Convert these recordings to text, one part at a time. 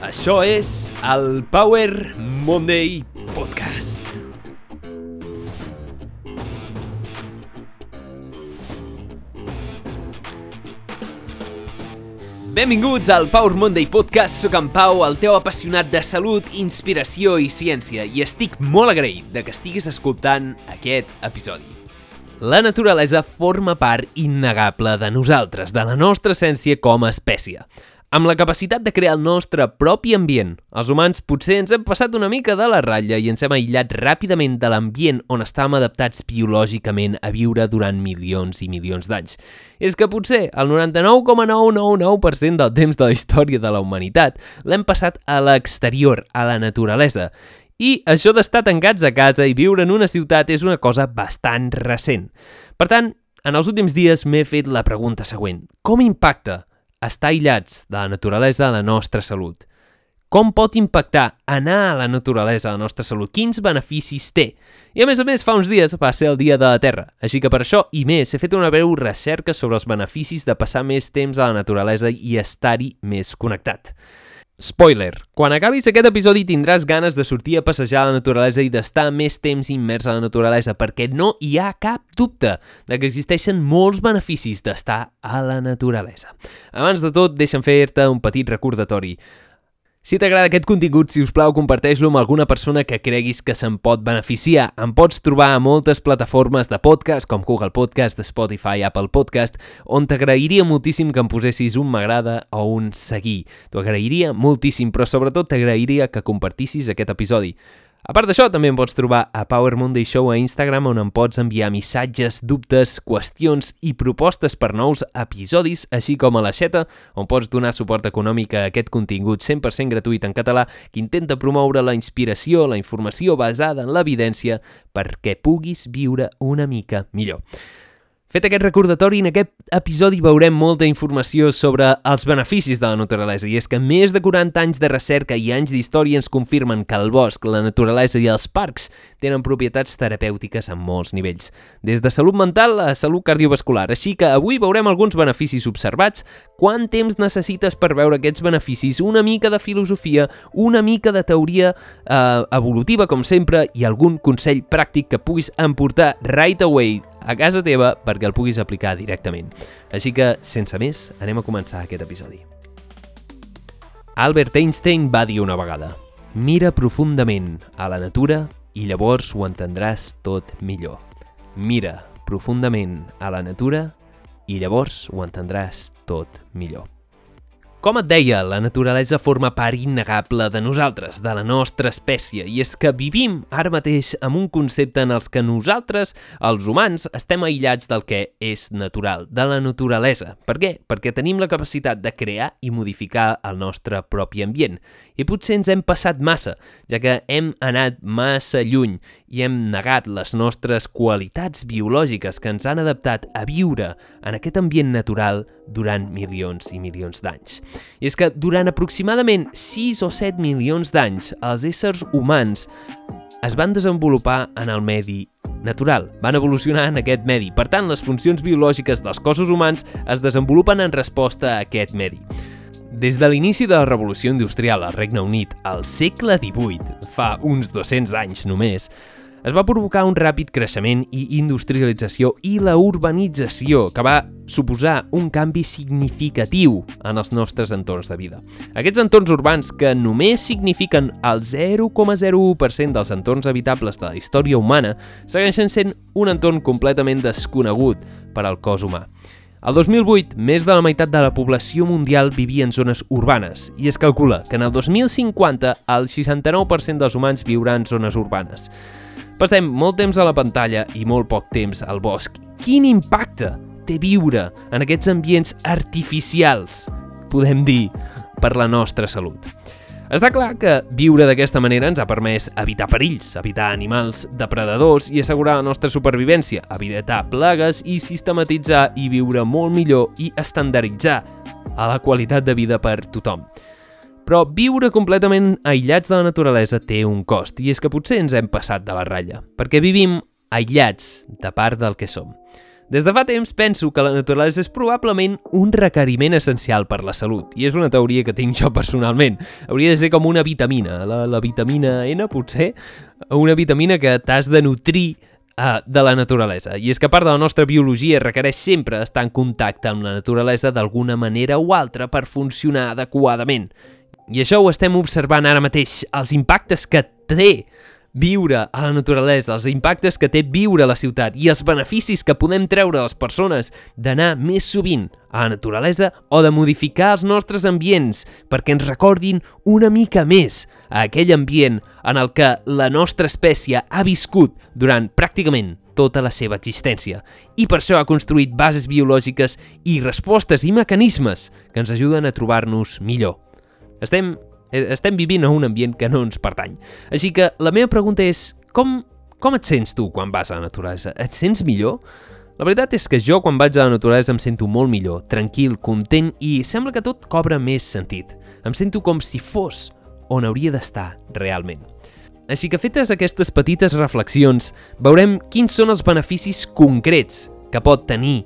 Això és el Power Monday Podcast. Benvinguts al Power Monday Podcast. Soc en Pau, el teu apassionat de salut, inspiració i ciència, i estic molt agraït de que estiguis escoltant aquest episodi. La naturalesa forma part innegable de nosaltres, de la nostra essència com a espècie amb la capacitat de crear el nostre propi ambient. Els humans potser ens hem passat una mica de la ratlla i ens hem aïllat ràpidament de l'ambient on estàvem adaptats biològicament a viure durant milions i milions d'anys. És que potser el 99,999% del temps de la història de la humanitat l'hem passat a l'exterior, a la naturalesa. I això d'estar tancats a casa i viure en una ciutat és una cosa bastant recent. Per tant, en els últims dies m'he fet la pregunta següent. Com impacta estar aïllats de la naturalesa la nostra salut. Com pot impactar anar a la naturalesa la nostra salut? Quins beneficis té? I a més a més, fa uns dies va ser el Dia de la Terra, així que per això i més he fet una breu recerca sobre els beneficis de passar més temps a la naturalesa i estar-hi més connectat. Spoiler, quan acabis aquest episodi tindràs ganes de sortir a passejar a la naturalesa i d'estar més temps immers a la naturalesa perquè no hi ha cap dubte de que existeixen molts beneficis d'estar a la naturalesa. Abans de tot, deixa'm fer-te un petit recordatori. Si t'agrada aquest contingut, si us plau, comparteix-lo amb alguna persona que creguis que se'n pot beneficiar. Em pots trobar a moltes plataformes de podcast, com Google Podcast, Spotify, Apple Podcast, on t'agrairia moltíssim que em posessis un m'agrada o un seguir. T'ho agrairia moltíssim, però sobretot t'agrairia que compartissis aquest episodi. A part d'això, també em pots trobar a Power Monday Show a Instagram on em pots enviar missatges, dubtes, qüestions i propostes per nous episodis, així com a la xeta, on pots donar suport econòmic a aquest contingut 100% gratuït en català que intenta promoure la inspiració, la informació basada en l'evidència perquè puguis viure una mica millor. Fet aquest recordatori, en aquest episodi veurem molta informació sobre els beneficis de la naturalesa i és que més de 40 anys de recerca i anys d'història ens confirmen que el bosc, la naturalesa i els parcs tenen propietats terapèutiques a molts nivells, des de salut mental a salut cardiovascular. Així que avui veurem alguns beneficis observats, quant temps necessites per veure aquests beneficis, una mica de filosofia, una mica de teoria eh, evolutiva, com sempre, i algun consell pràctic que puguis emportar right away a casa teva perquè el puguis aplicar directament. Així que, sense més, anem a començar aquest episodi. Albert Einstein va dir una vegada Mira profundament a la natura i llavors ho entendràs tot millor. Mira profundament a la natura i llavors ho entendràs tot millor. Com et deia, la naturalesa forma part innegable de nosaltres, de la nostra espècie, i és que vivim ara mateix amb un concepte en els que nosaltres, els humans, estem aïllats del que és natural, de la naturalesa. Per què? Perquè tenim la capacitat de crear i modificar el nostre propi ambient. I potser ens hem passat massa, ja que hem anat massa lluny i hem negat les nostres qualitats biològiques que ens han adaptat a viure en aquest ambient natural durant milions i milions d'anys. I és que durant aproximadament 6 o 7 milions d'anys, els éssers humans es van desenvolupar en el medi natural, van evolucionar en aquest medi. Per tant, les funcions biològiques dels cossos humans es desenvolupen en resposta a aquest medi. Des de l'inici de la revolució industrial al Regne Unit, al segle XVIII, fa uns 200 anys només, es va provocar un ràpid creixement i industrialització i la urbanització, que va suposar un canvi significatiu en els nostres entorns de vida. Aquests entorns urbans, que només signifiquen el 0,01% dels entorns habitables de la història humana, segueixen sent un entorn completament desconegut per al cos humà. Al 2008, més de la meitat de la població mundial vivia en zones urbanes i es calcula que en el 2050 el 69% dels humans viurà en zones urbanes. Passem molt temps a la pantalla i molt poc temps al bosc. Quin impacte té viure en aquests ambients artificials, podem dir, per la nostra salut? Està clar que viure d'aquesta manera ens ha permès evitar perills, evitar animals depredadors i assegurar la nostra supervivència, evitar plagues i sistematitzar i viure molt millor i estandarditzar a la qualitat de vida per tothom. Però viure completament aïllats de la naturalesa té un cost, i és que potser ens hem passat de la ratlla, perquè vivim aïllats de part del que som. Des de fa temps penso que la naturalesa és probablement un requeriment essencial per la salut, i és una teoria que tinc jo personalment. Hauria de ser com una vitamina, la, la vitamina N, potser? Una vitamina que t'has de nutrir uh, de la naturalesa. I és que part de la nostra biologia requereix sempre estar en contacte amb la naturalesa d'alguna manera o altra per funcionar adequadament. I això ho estem observant ara mateix, els impactes que té viure a la naturalesa, els impactes que té viure a la ciutat i els beneficis que podem treure a les persones d'anar més sovint a la naturalesa o de modificar els nostres ambients perquè ens recordin una mica més a aquell ambient en el que la nostra espècie ha viscut durant pràcticament tota la seva existència i per això ha construït bases biològiques i respostes i mecanismes que ens ajuden a trobar-nos millor. Estem Eh, estem vivint en un ambient que no ens pertany. Així que la meva pregunta és, com, com et sents tu quan vas a la naturalesa? Et sents millor? La veritat és que jo quan vaig a la naturalesa em sento molt millor, tranquil, content i sembla que tot cobra més sentit. Em sento com si fos on hauria d'estar realment. Així que fetes aquestes petites reflexions, veurem quins són els beneficis concrets que pot tenir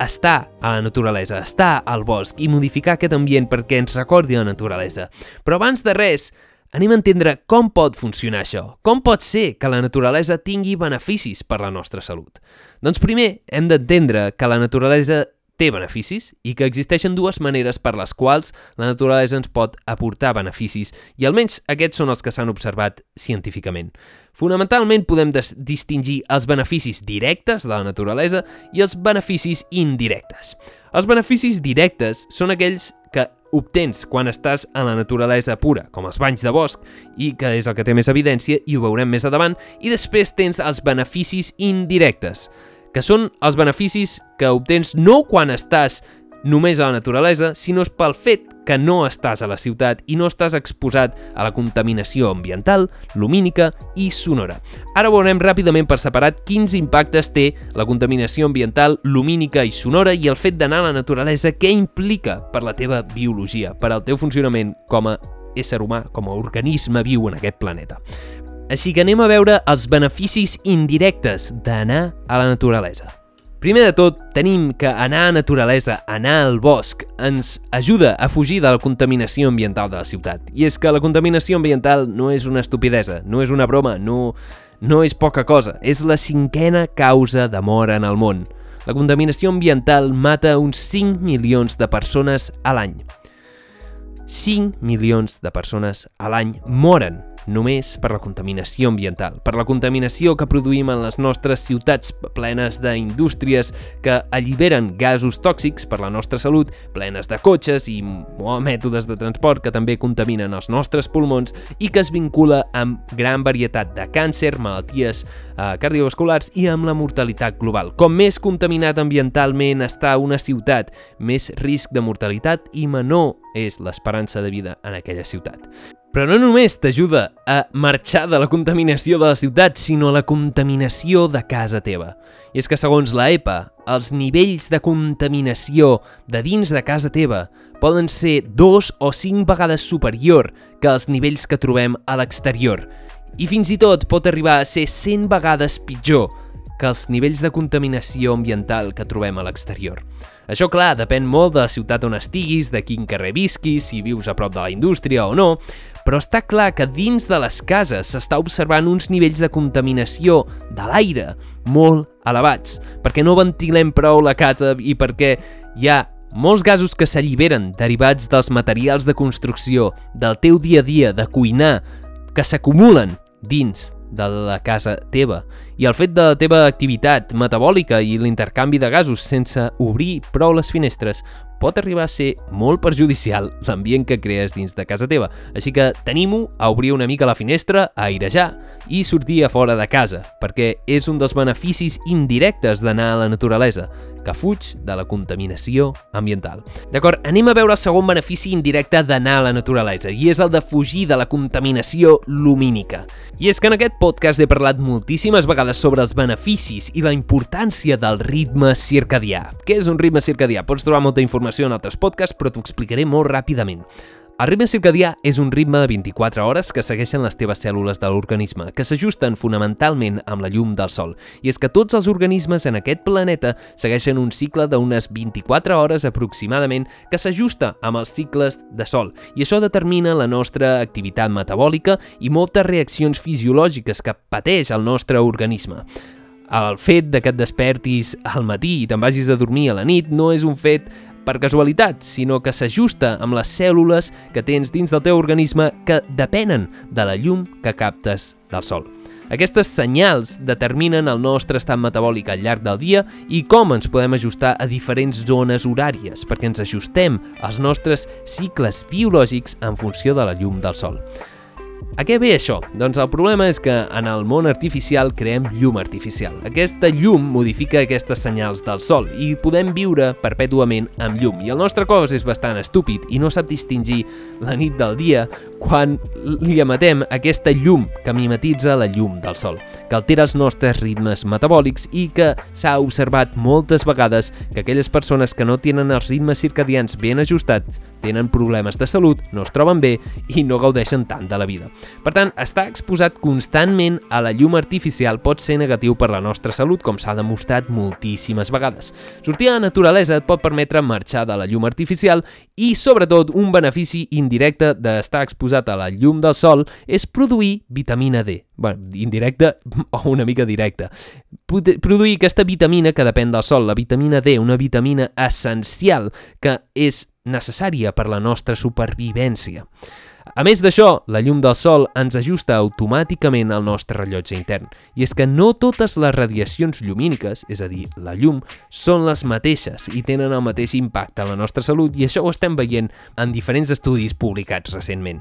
estar a la naturalesa, estar al bosc i modificar aquest ambient perquè ens recordi la naturalesa. Però abans de res, anem a entendre com pot funcionar això. Com pot ser que la naturalesa tingui beneficis per la nostra salut? Doncs primer hem d'entendre que la naturalesa té beneficis i que existeixen dues maneres per les quals la naturalesa ens pot aportar beneficis i almenys aquests són els que s'han observat científicament. Fonamentalment podem distingir els beneficis directes de la naturalesa i els beneficis indirectes. Els beneficis directes són aquells que obtens quan estàs en la naturalesa pura, com els banys de bosc, i que és el que té més evidència i ho veurem més endavant, i després tens els beneficis indirectes, que són els beneficis que obtens no quan estàs només a la naturalesa, sinó pel fet que no estàs a la ciutat i no estàs exposat a la contaminació ambiental, lumínica i sonora. Ara veurem ràpidament per separat quins impactes té la contaminació ambiental, lumínica i sonora i el fet d'anar a la naturalesa què implica per la teva biologia, per al teu funcionament com a ésser humà, com a organisme viu en aquest planeta. Així que anem a veure els beneficis indirectes d'anar a la naturalesa. Primer de tot, tenim que anar a naturalesa, anar al bosc, ens ajuda a fugir de la contaminació ambiental de la ciutat. I és que la contaminació ambiental no és una estupidesa, no és una broma, no, no és poca cosa, és la cinquena causa de mort en el món. La contaminació ambiental mata uns 5 milions de persones a l'any. 5 milions de persones a l'any moren només per la contaminació ambiental, per la contaminació que produïm en les nostres ciutats plenes d'indústries que alliberen gasos tòxics per la nostra salut, plenes de cotxes i mètodes de transport que també contaminen els nostres pulmons i que es vincula amb gran varietat de càncer, malalties eh, cardiovasculars i amb la mortalitat global. Com més contaminat ambientalment està una ciutat, més risc de mortalitat i menor és l'esperança de vida en aquella ciutat. Però no només t'ajuda a marxar de la contaminació de la ciutat, sinó a la contaminació de casa teva. I és que segons la EPA, els nivells de contaminació de dins de casa teva poden ser dos o cinc vegades superior que els nivells que trobem a l'exterior. I fins i tot pot arribar a ser 100 vegades pitjor que els nivells de contaminació ambiental que trobem a l'exterior. Això, clar, depèn molt de la ciutat on estiguis, de quin carrer visquis, si vius a prop de la indústria o no, però està clar que dins de les cases s'està observant uns nivells de contaminació de l'aire molt elevats, perquè no ventilem prou la casa i perquè hi ha molts gasos que s'alliberen derivats dels materials de construcció, del teu dia a dia, de cuinar, que s'acumulen dins de la casa teva i el fet de la teva activitat metabòlica i l'intercanvi de gasos sense obrir prou les finestres pot arribar a ser molt perjudicial l'ambient que crees dins de casa teva. Així que tenim-ho a obrir una mica la finestra, a airejar i sortir a fora de casa, perquè és un dels beneficis indirectes d'anar a la naturalesa, que fuig de la contaminació ambiental. D'acord, anem a veure el segon benefici indirecte d'anar a la naturalesa, i és el de fugir de la contaminació lumínica. I és que en aquest podcast he parlat moltíssimes vegades sobre els beneficis i la importància del ritme circadià. Què és un ritme circadià? Pots trobar molta informació en altres podcasts, però t'ho explicaré molt ràpidament. El ritme circadià és un ritme de 24 hores que segueixen les teves cèl·lules de l'organisme, que s'ajusten fonamentalment amb la llum del sol. I és que tots els organismes en aquest planeta segueixen un cicle d'unes 24 hores aproximadament que s'ajusta amb els cicles de sol. I això determina la nostra activitat metabòlica i moltes reaccions fisiològiques que pateix el nostre organisme. El fet de que et despertis al matí i te'n vagis a dormir a la nit no és un fet per casualitat, sinó que s'ajusta amb les cèl·lules que tens dins del teu organisme que depenen de la llum que captes del sol. Aquestes senyals determinen el nostre estat metabòlic al llarg del dia i com ens podem ajustar a diferents zones horàries, perquè ens ajustem als nostres cicles biològics en funció de la llum del sol. A què ve això? Doncs el problema és que en el món artificial creem llum artificial. Aquesta llum modifica aquestes senyals del sol i podem viure perpètuament amb llum. I el nostre cos és bastant estúpid i no sap distingir la nit del dia quan li emetem aquesta llum que mimetitza la llum del sol, que altera els nostres ritmes metabòlics i que s'ha observat moltes vegades que aquelles persones que no tenen els ritmes circadians ben ajustats tenen problemes de salut, no es troben bé i no gaudeixen tant de la vida. Per tant, estar exposat constantment a la llum artificial pot ser negatiu per la nostra salut, com s'ha demostrat moltíssimes vegades. Sortir a la naturalesa et pot permetre marxar de la llum artificial i, sobretot, un benefici indirecte d'estar exposat a la llum del sol és produir vitamina D. Bé, indirecte o una mica directa. Produir aquesta vitamina que depèn del sol, la vitamina D, una vitamina essencial que és necessària per la nostra supervivència. A més d'això, la llum del sol ens ajusta automàticament al nostre rellotge intern. I és que no totes les radiacions llumíniques, és a dir, la llum, són les mateixes i tenen el mateix impacte en la nostra salut i això ho estem veient en diferents estudis publicats recentment.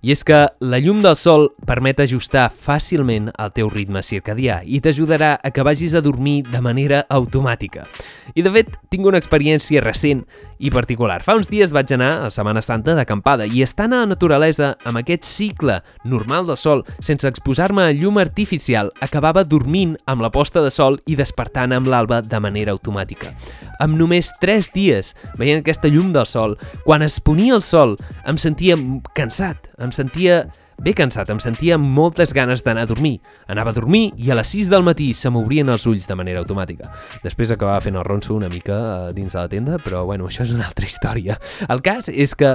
I és que la llum del sol permet ajustar fàcilment el teu ritme circadià i t'ajudarà a que vagis a dormir de manera automàtica. I de fet, tinc una experiència recent i particular. Fa uns dies vaig anar a Setmana Santa d'acampada i estant a la naturalesa amb aquest cicle normal del sol, sense exposar-me a llum artificial, acabava dormint amb la posta de sol i despertant amb l'alba de manera automàtica. Amb només 3 dies, veient aquesta llum del sol, quan es ponia el sol, em sentia cansat, em sentia bé cansat, em sentia amb moltes ganes d'anar a dormir. Anava a dormir i a les 6 del matí se m'obrien els ulls de manera automàtica. Després acabava fent el ronso una mica eh, dins de la tenda, però bueno, això és una altra història. El cas és que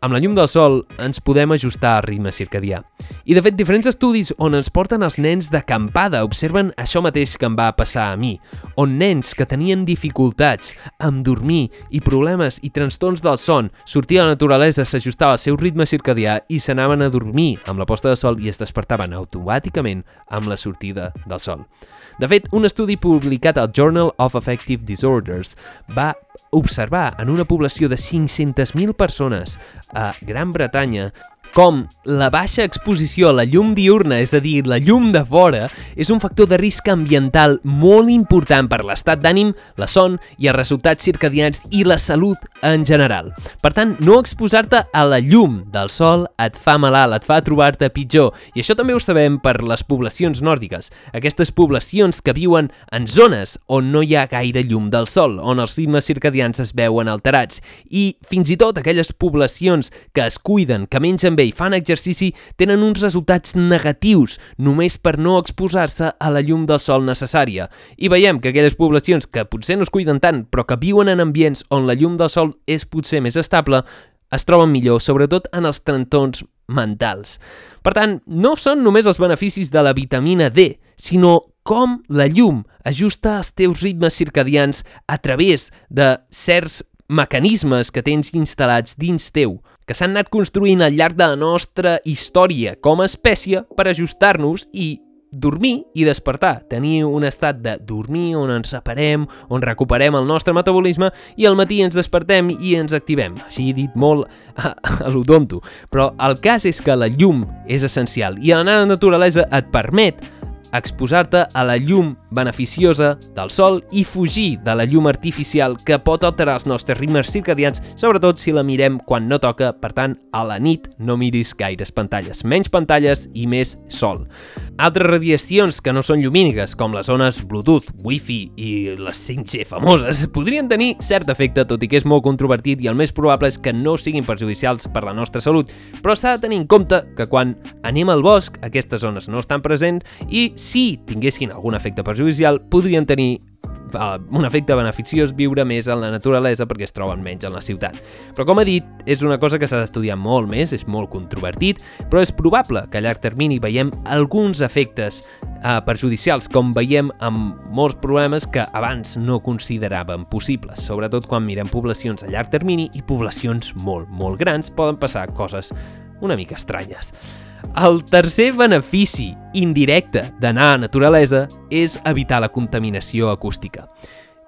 amb la llum del sol ens podem ajustar al ritme circadià. I de fet, diferents estudis on ens porten els nens d'acampada observen això mateix que em va passar a mi, on nens que tenien dificultats amb dormir i problemes i trastorns del son, sortia a la naturalesa, s'ajustava al seu ritme circadià i s'anaven a dormir amb la posta de sol i es despertaven automàticament amb la sortida del sol. De fet, un estudi publicat al Journal of Affective Disorders va observar en una població de 500.000 persones a Gran Bretanya com la baixa exposició a la llum diurna, és a dir, la llum de fora, és un factor de risc ambiental molt important per l'estat d'ànim, la son i els resultats circadians i la salut en general. Per tant, no exposar-te a la llum del sol et fa malalt, et fa trobar-te pitjor. I això també ho sabem per les poblacions nòrdiques, aquestes poblacions que viuen en zones on no hi ha gaire llum del sol, on els ritmes circadians es veuen alterats, i fins i tot aquelles poblacions que es cuiden, que mengen bé i fan exercici tenen uns resultats negatius només per no exposar-se a la llum del sol necessària. I veiem que aquelles poblacions que potser no es cuiden tant però que viuen en ambients on la llum del sol és potser més estable es troben millor, sobretot en els trentons mentals. Per tant, no són només els beneficis de la vitamina D, sinó com la llum ajusta els teus ritmes circadians a través de certs mecanismes que tens instal·lats dins teu que s'han anat construint al llarg de la nostra història com a espècie per ajustar-nos i dormir i despertar, tenir un estat de dormir on ens reparem, on recuperem el nostre metabolisme i al matí ens despertem i ens activem. Així he dit molt a, a lo tonto. Però el cas és que la llum és essencial i la naturalesa et permet exposar-te a la llum beneficiosa del sol i fugir de la llum artificial que pot alterar els nostres ritmes circadians, sobretot si la mirem quan no toca, per tant, a la nit no miris gaires pantalles, menys pantalles i més sol. Altres radiacions que no són llumíniques, com les zones Bluetooth, Wi-Fi i les 5G famoses, podrien tenir cert efecte, tot i que és molt controvertit i el més probable és que no siguin perjudicials per la nostra salut, però s'ha de tenir en compte que quan anem al bosc aquestes zones no estan presents i si tinguessin algun efecte perjudicial podrien tenir uh, un efecte beneficiós viure més en la naturalesa perquè es troben menys en la ciutat. Però com he dit, és una cosa que s'ha d'estudiar molt més, és molt controvertit, però és probable que a llarg termini veiem alguns efectes uh, perjudicials, com veiem amb molts problemes que abans no consideràvem possibles. Sobretot quan mirem poblacions a llarg termini i poblacions molt, molt grans poden passar coses una mica estranyes. El tercer benefici indirecte d'anar a naturalesa és evitar la contaminació acústica.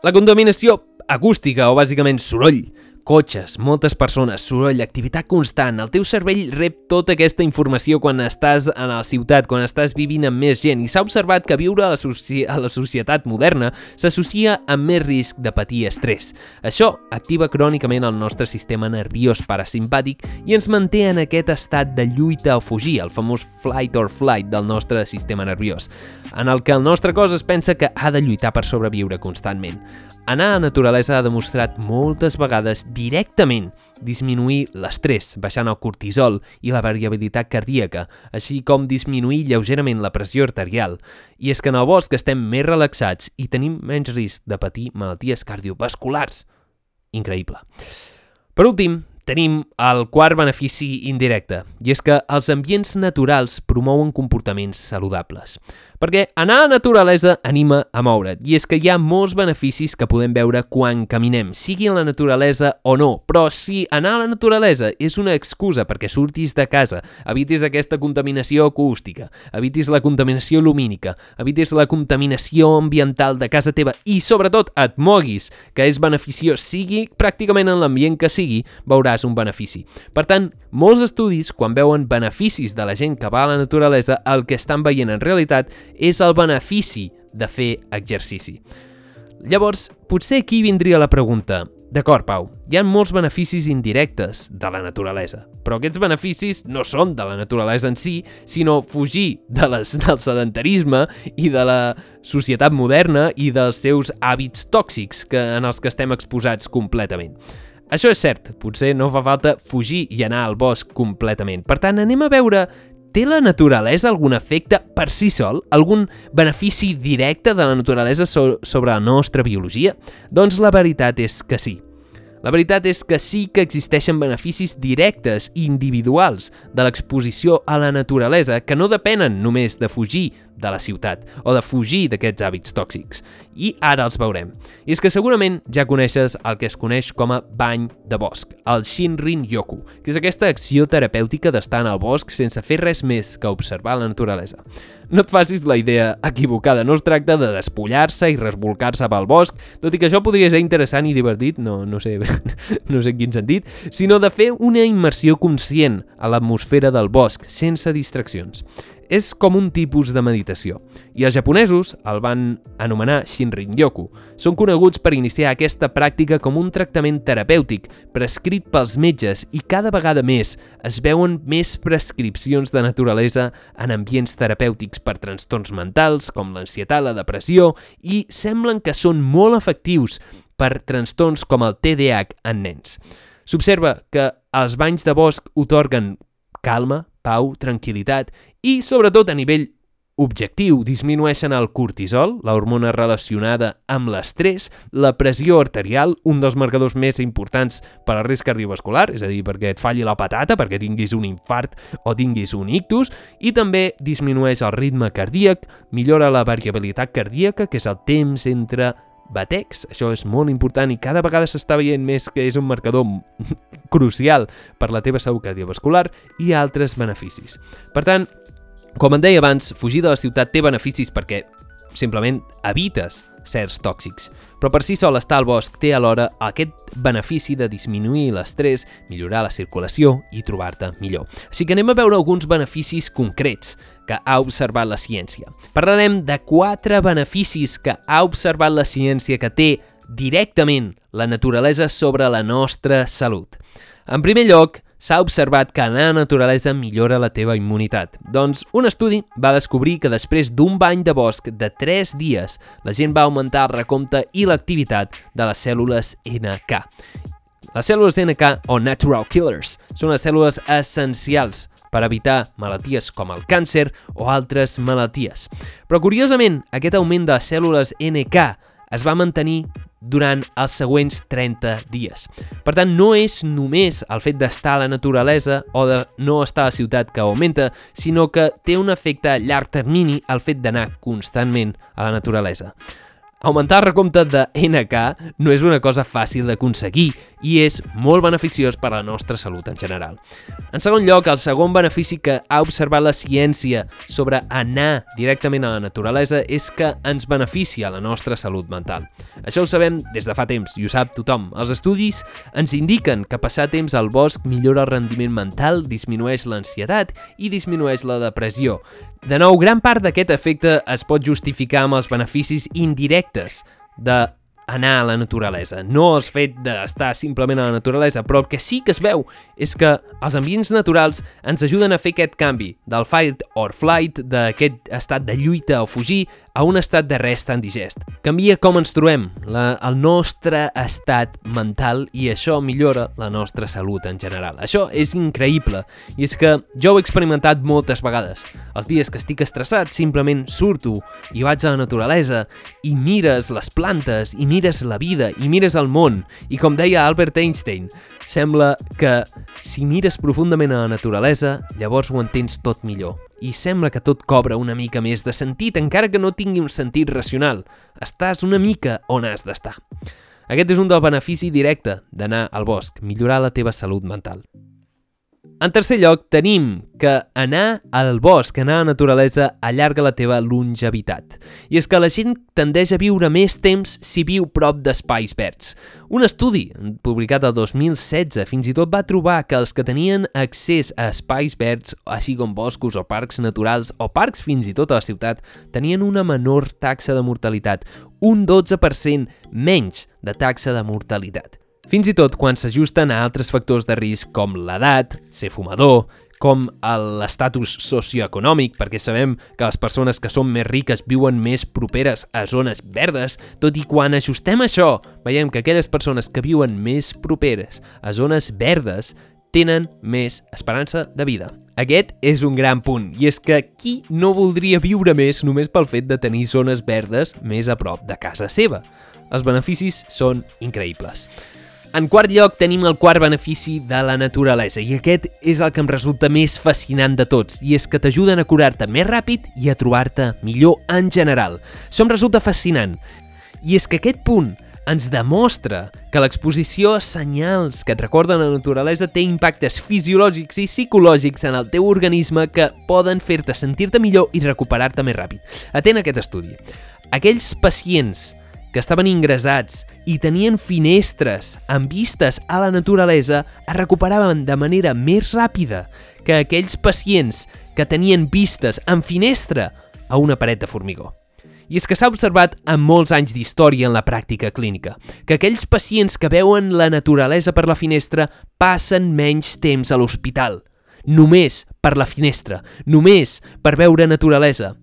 La contaminació acústica, o bàsicament soroll, Cotxes, moltes persones, soroll, activitat constant. El teu cervell rep tota aquesta informació quan estàs a la ciutat, quan estàs vivint amb més gent i s'ha observat que viure a la, a la societat moderna s'associa amb més risc de patir estrès. Això activa crònicament el nostre sistema nerviós parasimpàtic i ens manté en aquest estat de lluita o fugir, el famós flight or flight del nostre sistema nerviós, en el que el nostre cos es pensa que ha de lluitar per sobreviure constantment. Anar a naturalesa ha demostrat moltes vegades directament disminuir l'estrès, baixant el cortisol i la variabilitat cardíaca, així com disminuir lleugerament la pressió arterial. I és que en el bosc estem més relaxats i tenim menys risc de patir malalties cardiovasculars. Increïble. Per últim, tenim el quart benefici indirecte, i és que els ambients naturals promouen comportaments saludables perquè anar a la naturalesa anima a moure't, i és que hi ha molts beneficis que podem veure quan caminem, sigui en la naturalesa o no, però si anar a la naturalesa és una excusa perquè surtis de casa, evitis aquesta contaminació acústica, evitis la contaminació lumínica, evitis la contaminació ambiental de casa teva i, sobretot, et moguis, que és beneficiós, sigui pràcticament en l'ambient que sigui, veuràs un benefici. Per tant, molts estudis, quan veuen beneficis de la gent que va a la naturalesa, el que estan veient en realitat és el benefici de fer exercici. Llavors, potser aquí vindria la pregunta. D'acord, Pau, hi ha molts beneficis indirectes de la naturalesa, però aquests beneficis no són de la naturalesa en si, sinó fugir de les, del sedentarisme i de la societat moderna i dels seus hàbits tòxics que, en els que estem exposats completament. Això és cert, potser no fa falta fugir i anar al bosc completament. Per tant, anem a veure Té la naturalesa algun efecte per si sol? Algun benefici directe de la naturalesa so sobre la nostra biologia? Doncs la veritat és que sí. La veritat és que sí que existeixen beneficis directes i individuals de l'exposició a la naturalesa que no depenen només de fugir de la ciutat o de fugir d'aquests hàbits tòxics. I ara els veurem. I és que segurament ja coneixes el que es coneix com a bany de bosc, el Shinrin Yoku, que és aquesta acció terapèutica d'estar en el bosc sense fer res més que observar la naturalesa. No et facis la idea equivocada, no es tracta de despullar-se i resbolcar-se pel bosc, tot i que això podria ser interessant i divertit, no, no, sé, no sé en quin sentit, sinó de fer una immersió conscient a l'atmosfera del bosc, sense distraccions és com un tipus de meditació, i els japonesos el van anomenar Shinrin-yoku. Són coneguts per iniciar aquesta pràctica com un tractament terapèutic prescrit pels metges i cada vegada més es veuen més prescripcions de naturalesa en ambients terapèutics per trastorns mentals com l'ansietat, la depressió i semblen que són molt efectius per trastorns com el TDAH en nens. S'observa que els banys de bosc otorguen calma, pau, tranquil·litat i, sobretot, a nivell objectiu, disminueixen el cortisol, la hormona relacionada amb l'estrès, la pressió arterial, un dels marcadors més importants per al risc cardiovascular, és a dir, perquè et falli la patata, perquè tinguis un infart o tinguis un ictus, i també disminueix el ritme cardíac, millora la variabilitat cardíaca, que és el temps entre batecs, això és molt important i cada vegada s'està veient més que és un marcador crucial per la teva salut cardiovascular i altres beneficis. Per tant, com em deia abans, fugir de la ciutat té beneficis perquè simplement evites certs tòxics. Però per si sol estar al bosc té alhora aquest benefici de disminuir l'estrès, millorar la circulació i trobar-te millor. Així que anem a veure alguns beneficis concrets que ha observat la ciència. Parlarem de quatre beneficis que ha observat la ciència que té directament la naturalesa sobre la nostra salut. En primer lloc, s'ha observat que anar a la naturalesa millora la teva immunitat. Doncs un estudi va descobrir que després d'un bany de bosc de 3 dies, la gent va augmentar el recompte i l'activitat de les cèl·lules NK. Les cèl·lules NK, o Natural Killers, són les cèl·lules essencials per evitar malalties com el càncer o altres malalties. Però curiosament, aquest augment de cèl·lules NK es va mantenir durant els següents 30 dies. Per tant, no és només el fet d'estar a la naturalesa o de no estar a la ciutat que augmenta, sinó que té un efecte a llarg termini el fet d'anar constantment a la naturalesa. Augmentar el recompte de NK no és una cosa fàcil d'aconseguir i és molt beneficiós per a la nostra salut en general. En segon lloc, el segon benefici que ha observat la ciència sobre anar directament a la naturalesa és que ens beneficia la nostra salut mental. Això ho sabem des de fa temps i ho sap tothom. Els estudis ens indiquen que passar temps al bosc millora el rendiment mental, disminueix l'ansietat i disminueix la depressió. De nou, gran part d'aquest efecte es pot justificar amb els beneficis indirectes de anar a la naturalesa, no el fet d'estar simplement a la naturalesa, però el que sí que es veu és que els ambients naturals ens ajuden a fer aquest canvi del fight or flight, d'aquest estat de lluita o fugir, a un estat de res tan digest. Canvia com ens trobem, la, el nostre estat mental i això millora la nostra salut en general. Això és increïble i és que jo ho he experimentat moltes vegades. Els dies que estic estressat simplement surto i vaig a la naturalesa i mires les plantes i mires la vida i mires el món i com deia Albert Einstein, sembla que si mires profundament a la naturalesa, llavors ho entens tot millor i sembla que tot cobra una mica més de sentit, encara que no tingui un sentit racional. Estàs una mica on has d'estar. Aquest és un del benefici directe d'anar al bosc, millorar la teva salut mental. En tercer lloc, tenim que anar al bosc, anar a la naturalesa, allarga la teva longevitat. I és que la gent tendeix a viure més temps si viu prop d'espais verds. Un estudi, publicat el 2016, fins i tot va trobar que els que tenien accés a espais verds, així com boscos o parcs naturals o parcs fins i tot a la ciutat, tenien una menor taxa de mortalitat, un 12% menys de taxa de mortalitat. Fins i tot quan s'ajusten a altres factors de risc com l'edat, ser fumador, com l'estatus socioeconòmic, perquè sabem que les persones que són més riques viuen més properes a zones verdes, tot i quan ajustem això, veiem que aquelles persones que viuen més properes a zones verdes tenen més esperança de vida. Aquest és un gran punt, i és que qui no voldria viure més només pel fet de tenir zones verdes més a prop de casa seva? Els beneficis són increïbles. En quart lloc tenim el quart benefici de la naturalesa i aquest és el que em resulta més fascinant de tots i és que t'ajuden a curar-te més ràpid i a trobar-te millor en general. Això em resulta fascinant i és que aquest punt ens demostra que l'exposició a senyals que et recorden la naturalesa té impactes fisiològics i psicològics en el teu organisme que poden fer-te sentir-te millor i recuperar-te més ràpid. Atent a aquest estudi. Aquells pacients que estaven ingressats i tenien finestres amb vistes a la naturalesa es recuperaven de manera més ràpida que aquells pacients que tenien vistes amb finestra a una paret de formigó. I és que s'ha observat en molts anys d'història en la pràctica clínica, que aquells pacients que veuen la naturalesa per la finestra passen menys temps a l'hospital. Només per la finestra, només per veure naturalesa.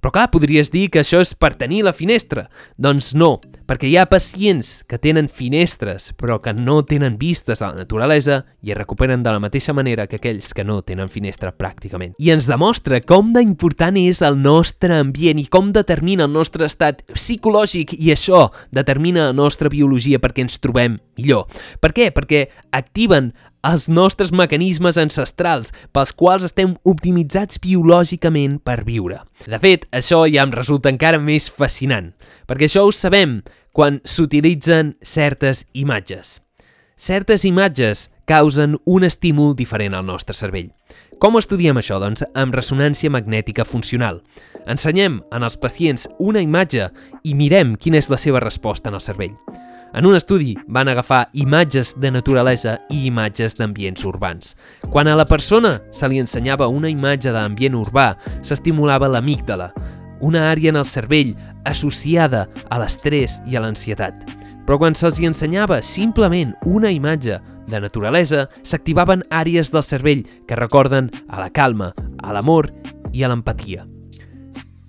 Però clar, podries dir que això és per tenir la finestra. Doncs no, perquè hi ha pacients que tenen finestres però que no tenen vistes a la naturalesa i es recuperen de la mateixa manera que aquells que no tenen finestra pràcticament. I ens demostra com d'important és el nostre ambient i com determina el nostre estat psicològic i això determina la nostra biologia perquè ens trobem millor. Per què? Perquè activen els nostres mecanismes ancestrals pels quals estem optimitzats biològicament per viure. De fet, això ja em resulta encara més fascinant, perquè això ho sabem quan s'utilitzen certes imatges. Certes imatges causen un estímul diferent al nostre cervell. Com estudiem això? Doncs amb ressonància magnètica funcional. Ensenyem en els pacients una imatge i mirem quina és la seva resposta en el cervell. En un estudi van agafar imatges de naturalesa i imatges d'ambients urbans. Quan a la persona se li ensenyava una imatge d'ambient urbà, s'estimulava l'amígdala, una àrea en el cervell associada a l'estrès i a l'ansietat. Però quan se'ls ensenyava simplement una imatge de naturalesa, s'activaven àrees del cervell que recorden a la calma, a l'amor i a l'empatia.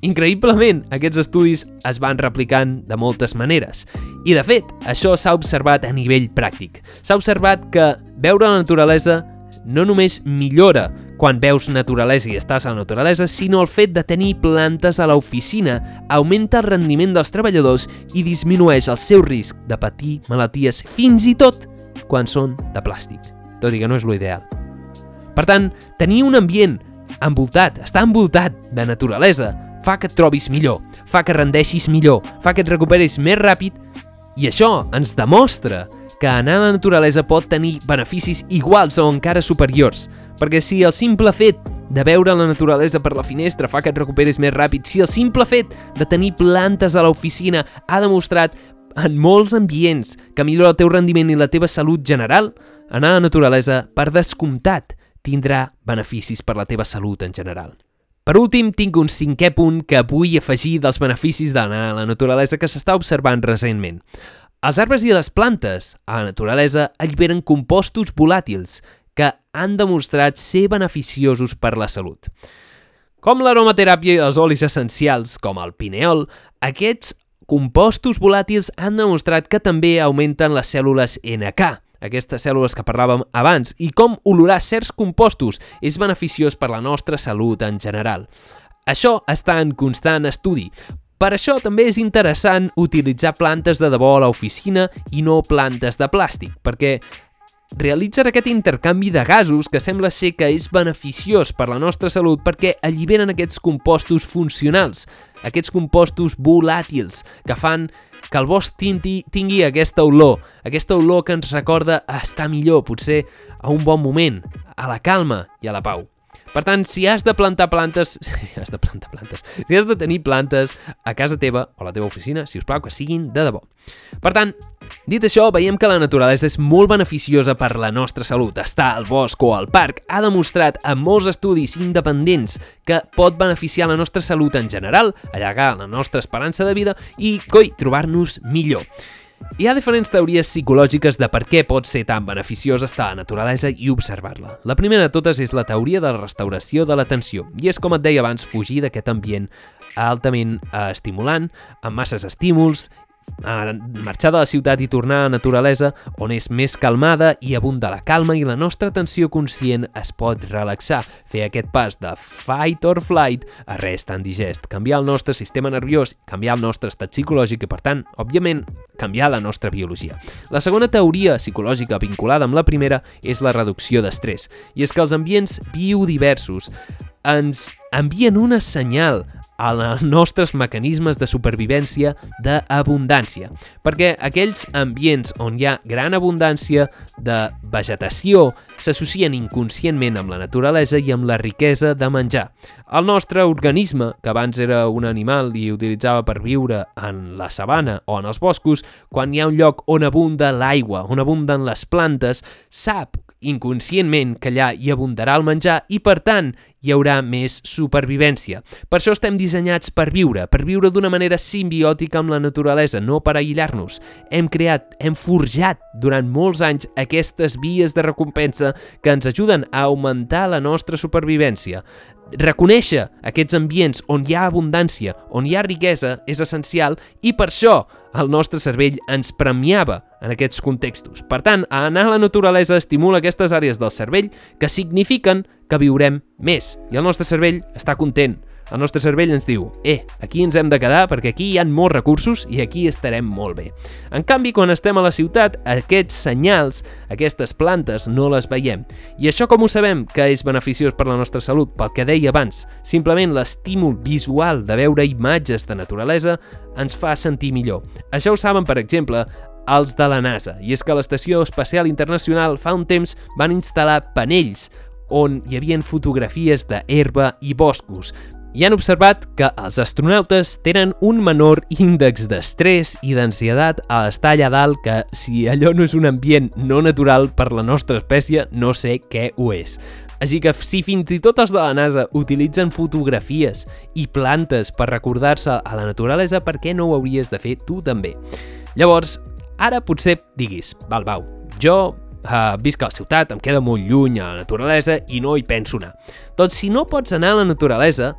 Increïblement, aquests estudis es van replicant de moltes maneres. I, de fet, això s'ha observat a nivell pràctic. S'ha observat que veure la naturalesa no només millora quan veus naturalesa i estàs a la naturalesa, sinó el fet de tenir plantes a l'oficina augmenta el rendiment dels treballadors i disminueix el seu risc de patir malalties, fins i tot quan són de plàstic, tot i que no és l'ideal. Per tant, tenir un ambient envoltat, estar envoltat de naturalesa, fa que et trobis millor, fa que rendeixis millor, fa que et recuperis més ràpid i això ens demostra que anar a la naturalesa pot tenir beneficis iguals o encara superiors, perquè si el simple fet de veure la naturalesa per la finestra fa que et recuperis més ràpid, si el simple fet de tenir plantes a l'oficina ha demostrat en molts ambients que millora el teu rendiment i la teva salut general, anar a la naturalesa, per descomptat, tindrà beneficis per la teva salut en general. Per últim, tinc un cinquè punt que vull afegir dels beneficis d'anar a la naturalesa que s'està observant recentment. Els arbres i les plantes a la naturalesa alliberen compostos volàtils que han demostrat ser beneficiosos per la salut. Com l'aromateràpia i els olis essencials, com el pineol, aquests compostos volàtils han demostrat que també augmenten les cèl·lules NK, aquestes cèl·lules que parlàvem abans, i com olorar certs compostos és beneficiós per la nostra salut en general. Això està en constant estudi, per això també és interessant utilitzar plantes de debò a l'oficina i no plantes de plàstic, perquè realitzen aquest intercanvi de gasos que sembla ser que és beneficiós per la nostra salut perquè alliberen aquests compostos funcionals, aquests compostos volàtils que fan que el bosc tingui, tingui aquesta olor, aquesta olor que ens recorda estar millor, potser a un bon moment, a la calma i a la pau. Per tant, si has de plantar plantes... Si has de plantar plantes... Si has de tenir plantes a casa teva o a la teva oficina, si us plau, que siguin de debò. Per tant, dit això, veiem que la naturalesa és molt beneficiosa per la nostra salut. Estar al bosc o al parc ha demostrat en molts estudis independents que pot beneficiar la nostra salut en general, allargar la nostra esperança de vida i, coi, trobar-nos millor. Hi ha diferents teories psicològiques de per què pot ser tan beneficiós estar a la naturalesa i observar-la. La primera de totes és la teoria de la restauració de l'atenció, i és com et deia abans, fugir d'aquest ambient altament eh, estimulant, amb masses estímuls marxar de la ciutat i tornar a naturalesa on és més calmada i abunda la calma i la nostra atenció conscient es pot relaxar, fer aquest pas de fight or flight a res tan digest, canviar el nostre sistema nerviós, canviar el nostre estat psicològic i, per tant, òbviament, canviar la nostra biologia. La segona teoria psicològica vinculada amb la primera és la reducció d'estrès, i és que els ambients biodiversos ens envien una senyal als nostres mecanismes de supervivència d'abundància, perquè aquells ambients on hi ha gran abundància de vegetació s'associen inconscientment amb la naturalesa i amb la riquesa de menjar. El nostre organisme, que abans era un animal i utilitzava per viure en la sabana o en els boscos, quan hi ha un lloc on abunda l'aigua, on abunden les plantes, sap inconscientment que allà hi abundarà el menjar i, per tant, hi haurà més supervivència. Per això estem dissenyats per viure, per viure d'una manera simbiòtica amb la naturalesa, no per aïllar-nos. Hem creat, hem forjat durant molts anys aquestes vies de recompensa que ens ajuden a augmentar la nostra supervivència. Reconèixer aquests ambients on hi ha abundància, on hi ha riquesa, és essencial i per això el nostre cervell ens premiava en aquests contextos. Per tant, anar a la naturalesa estimula aquestes àrees del cervell que signifiquen que viurem més i el nostre cervell està content. El nostre cervell ens diu, eh, aquí ens hem de quedar perquè aquí hi ha molts recursos i aquí estarem molt bé. En canvi, quan estem a la ciutat, aquests senyals, aquestes plantes, no les veiem. I això com ho sabem que és beneficiós per la nostra salut? Pel que deia abans, simplement l'estímul visual de veure imatges de naturalesa ens fa sentir millor. Això ho saben, per exemple, els de la NASA, i és que l'Estació Espacial Internacional fa un temps van instal·lar panells on hi havien fotografies d'herba i boscos, i han observat que els astronautes tenen un menor índex d'estrès i d'ansietat a estar allà dalt que si allò no és un ambient no natural per la nostra espècie, no sé què ho és. Així que si fins i tot els de la NASA utilitzen fotografies i plantes per recordar-se a la naturalesa, per què no ho hauries de fer tu també? Llavors, ara potser diguis, val, Bau, jo uh, visc a la ciutat, em queda molt lluny a la naturalesa i no hi penso anar. Doncs si no pots anar a la naturalesa,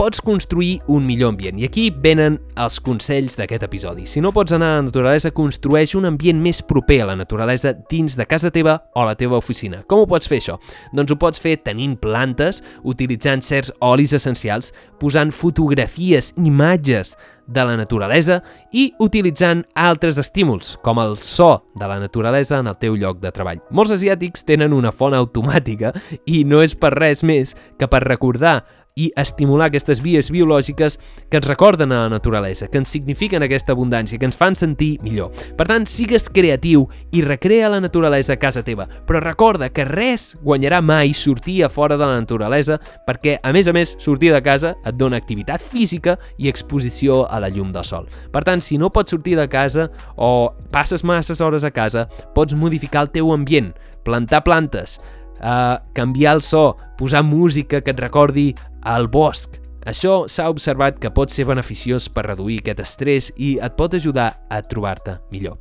pots construir un millor ambient. I aquí venen els consells d'aquest episodi. Si no pots anar a la naturalesa, construeix un ambient més proper a la naturalesa dins de casa teva o la teva oficina. Com ho pots fer això? Doncs ho pots fer tenint plantes, utilitzant certs olis essencials, posant fotografies, imatges de la naturalesa i utilitzant altres estímuls, com el so de la naturalesa en el teu lloc de treball. Molts asiàtics tenen una font automàtica i no és per res més que per recordar i estimular aquestes vies biològiques que ens recorden a la naturalesa, que ens signifiquen aquesta abundància, que ens fan sentir millor. Per tant, sigues creatiu i recrea la naturalesa a casa teva, però recorda que res guanyarà mai sortir a fora de la naturalesa perquè, a més a més, sortir de casa et dona activitat física i exposició a la llum del sol. Per tant, si no pots sortir de casa o passes masses hores a casa, pots modificar el teu ambient, plantar plantes, uh, canviar el so, posar música que et recordi al bosc. Això s'ha observat que pot ser beneficiós per reduir aquest estrès i et pot ajudar a trobar-te millor.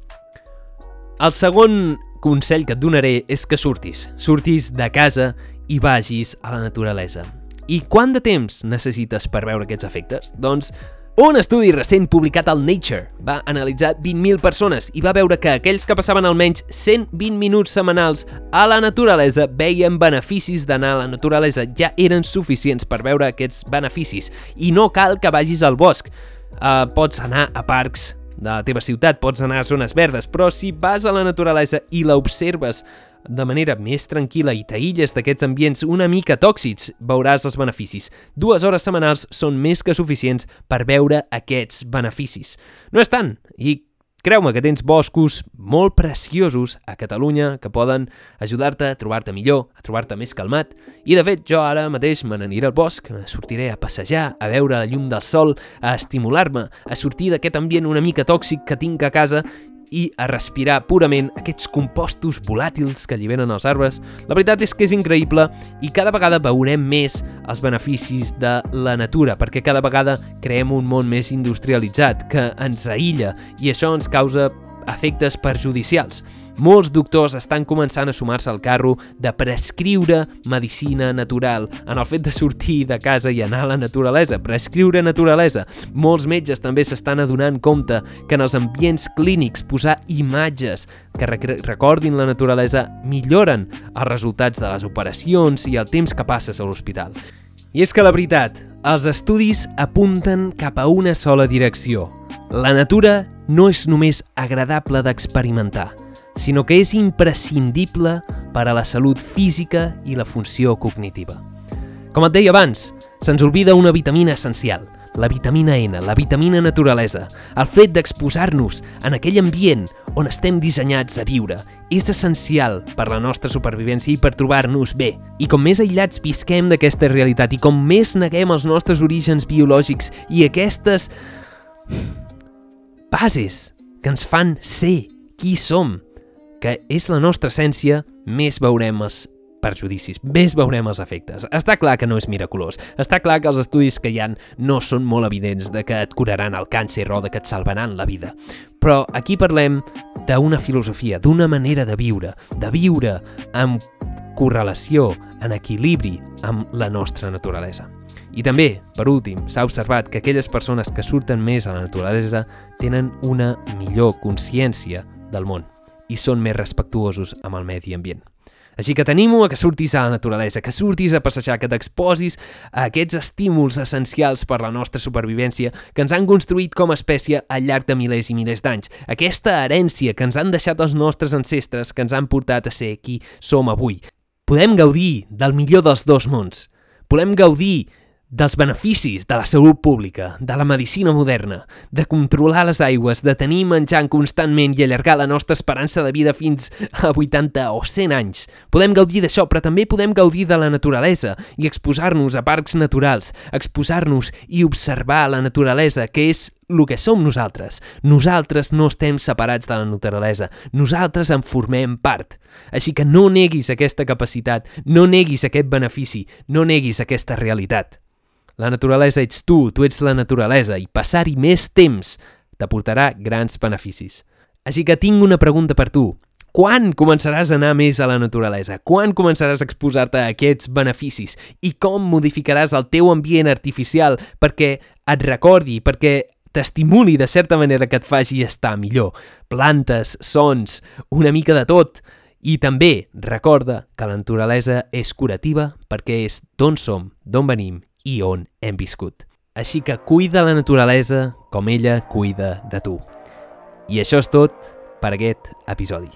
El segon consell que et donaré és que surtis. Surtis de casa i vagis a la naturalesa. I quant de temps necessites per veure aquests efectes? Doncs un estudi recent publicat al Nature va analitzar 20.000 persones i va veure que aquells que passaven almenys 120 minuts setmanals a la naturalesa veien beneficis d'anar a la naturalesa. Ja eren suficients per veure aquests beneficis. I no cal que vagis al bosc. Uh, pots anar a parcs de la teva ciutat, pots anar a zones verdes, però si vas a la naturalesa i la observes de manera més tranquil·la i t'aïlles d'aquests ambients una mica tòxics, veuràs els beneficis. Dues hores setmanals són més que suficients per veure aquests beneficis. No és tant, i Creu-me que tens boscos molt preciosos a Catalunya que poden ajudar-te a trobar-te millor, a trobar-te més calmat. I de fet, jo ara mateix me n'aniré al bosc, sortiré a passejar, a veure la llum del sol, a estimular-me, a sortir d'aquest ambient una mica tòxic que tinc a casa i a respirar purament aquests compostos volàtils que alliberen els arbres. La veritat és que és increïble i cada vegada veurem més els beneficis de la natura, perquè cada vegada creem un món més industrialitzat que ens aïlla i això ens causa efectes perjudicials. Molts doctors estan començant a sumar-se al carro de prescriure medicina natural, en el fet de sortir de casa i anar a la naturalesa, prescriure naturalesa. Molts metges també s'estan adonant compte que en els ambients clínics posar imatges que recordin la naturalesa milloren els resultats de les operacions i el temps que passes a l'hospital. I és que la veritat, els estudis apunten cap a una sola direcció. La natura no és només agradable d'experimentar, sinó que és imprescindible per a la salut física i la funció cognitiva. Com et deia abans, se'ns oblida una vitamina essencial, la vitamina N, la vitamina naturalesa. El fet d'exposar-nos en aquell ambient on estem dissenyats a viure és essencial per la nostra supervivència i per trobar-nos bé. I com més aïllats visquem d'aquesta realitat i com més neguem els nostres orígens biològics i aquestes bases que ens fan ser qui som, que és la nostra essència, més veurem els perjudicis, més veurem els efectes. Està clar que no és miraculós. Està clar que els estudis que hi han no són molt evidents de que et curaran el càncer o de que et salvaran la vida. Però aquí parlem d'una filosofia, d'una manera de viure, de viure amb correlació, en equilibri amb la nostra naturalesa. I també, per últim, s'ha observat que aquelles persones que surten més a la naturalesa tenen una millor consciència del món i són més respectuosos amb el medi ambient. Així que t'animo a que surtis a la naturalesa, que surtis a passejar, que t'exposis a aquests estímuls essencials per la nostra supervivència que ens han construït com a espècie al llarg de milers i milers d'anys. Aquesta herència que ens han deixat els nostres ancestres que ens han portat a ser qui som avui. Podem gaudir del millor dels dos mons. Podem gaudir dels beneficis de la salut pública, de la medicina moderna, de controlar les aigües, de tenir menjant constantment i allargar la nostra esperança de vida fins a 80 o 100 anys. Podem gaudir d'això, però també podem gaudir de la naturalesa i exposar-nos a parcs naturals, exposar-nos i observar la naturalesa, que és el que som nosaltres. Nosaltres no estem separats de la naturalesa, nosaltres en formem part. Així que no neguis aquesta capacitat, no neguis aquest benefici, no neguis aquesta realitat. La naturalesa ets tu, tu ets la naturalesa, i passar-hi més temps t'aportarà grans beneficis. Així que tinc una pregunta per tu. Quan començaràs a anar més a la naturalesa? Quan començaràs a exposar-te a aquests beneficis? I com modificaràs el teu ambient artificial perquè et recordi, perquè t'estimuli de certa manera que et faci estar millor. Plantes, sons, una mica de tot. I també recorda que la naturalesa és curativa perquè és d'on som, d'on venim i on hem viscut. Així que cuida la naturalesa com ella cuida de tu. I això és tot per aquest episodi.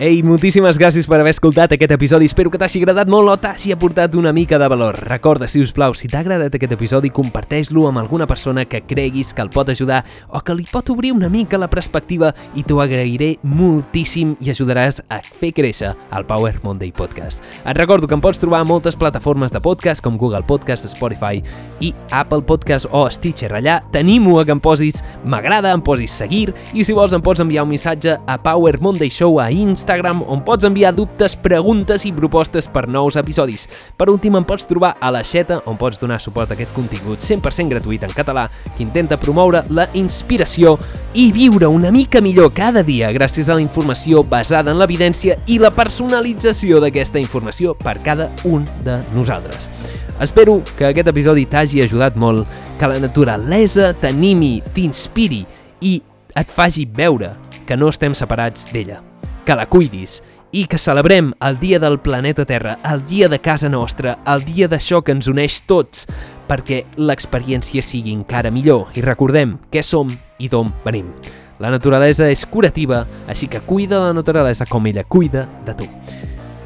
Ei, moltíssimes gràcies per haver escoltat aquest episodi. Espero que t'hagi agradat molt o t'hagi aportat una mica de valor. Recorda, si us plau, si t'ha agradat aquest episodi, comparteix-lo amb alguna persona que creguis que el pot ajudar o que li pot obrir una mica la perspectiva i t'ho agrairé moltíssim i ajudaràs a fer créixer el Power Monday Podcast. Et recordo que em pots trobar a moltes plataformes de podcast com Google Podcast, Spotify i Apple Podcast o Stitcher. Allà t'animo a que em posis m'agrada, em posis seguir i si vols em pots enviar un missatge a Power Monday Show a Instagram Instagram on pots enviar dubtes, preguntes i propostes per nous episodis. Per últim, em pots trobar a la Xeta, on pots donar suport a aquest contingut 100% gratuït en català que intenta promoure la inspiració i viure una mica millor cada dia gràcies a la informació basada en l'evidència i la personalització d'aquesta informació per cada un de nosaltres. Espero que aquest episodi t'hagi ajudat molt, que la naturalesa t'animi, t'inspiri i et faci veure que no estem separats d'ella que la cuidis i que celebrem el dia del planeta Terra, el dia de casa nostra, el dia d'això que ens uneix tots, perquè l'experiència sigui encara millor i recordem què som i d'on venim. La naturalesa és curativa, així que cuida la naturalesa com ella cuida de tu.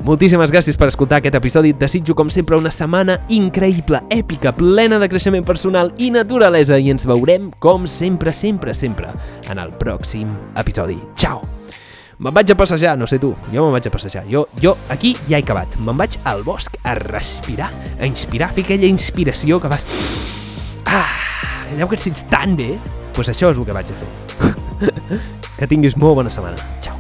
Moltíssimes gràcies per escoltar aquest episodi. Desitjo, com sempre, una setmana increïble, èpica, plena de creixement personal i naturalesa i ens veurem, com sempre, sempre, sempre, en el pròxim episodi. Ciao! Me'n vaig a passejar, no sé tu, jo me'n vaig a passejar. Jo, jo aquí ja he acabat. Me'n vaig al bosc a respirar, a inspirar, a fer aquella inspiració que vas... Ah, allò que et sents tan bé, doncs pues això és el que vaig a fer. que tinguis molt bona setmana. Ciao.